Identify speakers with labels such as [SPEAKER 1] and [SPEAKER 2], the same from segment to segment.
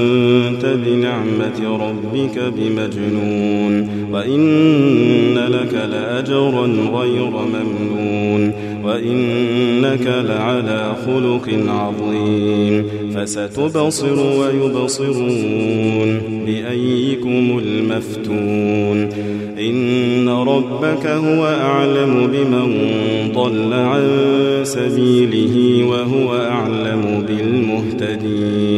[SPEAKER 1] أنت بنعمة ربك بمجنون وإن لك لأجرا غير ممنون وإنك لعلى خلق عظيم. فستبصر ويبصرون بأيكم المفتون. إن ربك هو أعلم بمن ضل عن سبيله وهو أعلم بالمهتدين.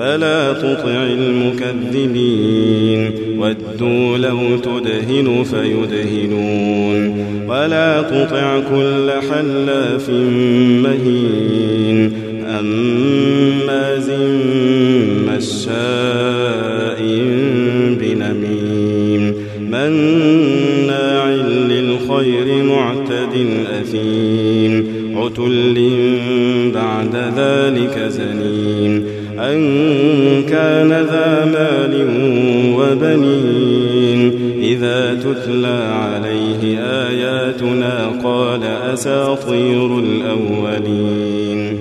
[SPEAKER 1] فلا تطع المكذبين. ودوا لو تدهن فيدهنون. ولا تطع كل حلاف مهين. أماز مشاء بنميم. مناع للخير معتد أثيم. عتل بعد ذلك زنيم. أن كان ذا مال وبنين. إذا تتلى عليه آياتنا قال أساطير الأولين.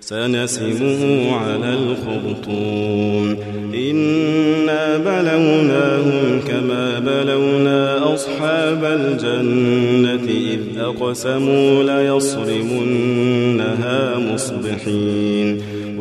[SPEAKER 1] سنسمه على الخرطوم. إنا بلوناهم كما بلونا أصحاب الجنة إذ أقسموا ليصرمنها مصبحين.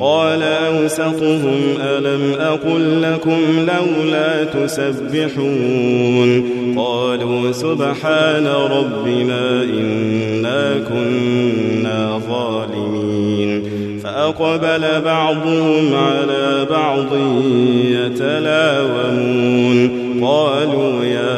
[SPEAKER 1] قال أوسطهم ألم أقل لكم لولا تسبحون قالوا سبحان ربنا إنا كنا ظالمين فأقبل بعضهم على بعض يتلاومون قالوا يا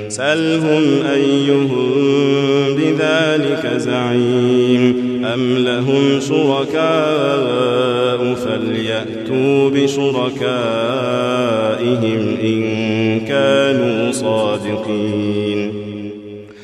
[SPEAKER 1] سلهم أيهم بذلك زعيم أم لهم شركاء فليأتوا بشركائهم إن كانوا صادقين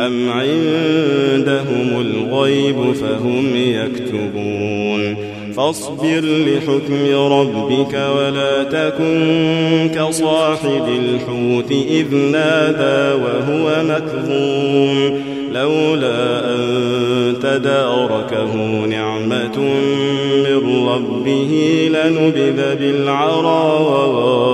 [SPEAKER 1] أم عندهم الغيب فهم يكتبون فاصبر لحكم ربك ولا تكن كصاحب الحوت إذ نادى وهو مكظوم لولا أن تداركه نعمة من ربه لنبذ بالعراء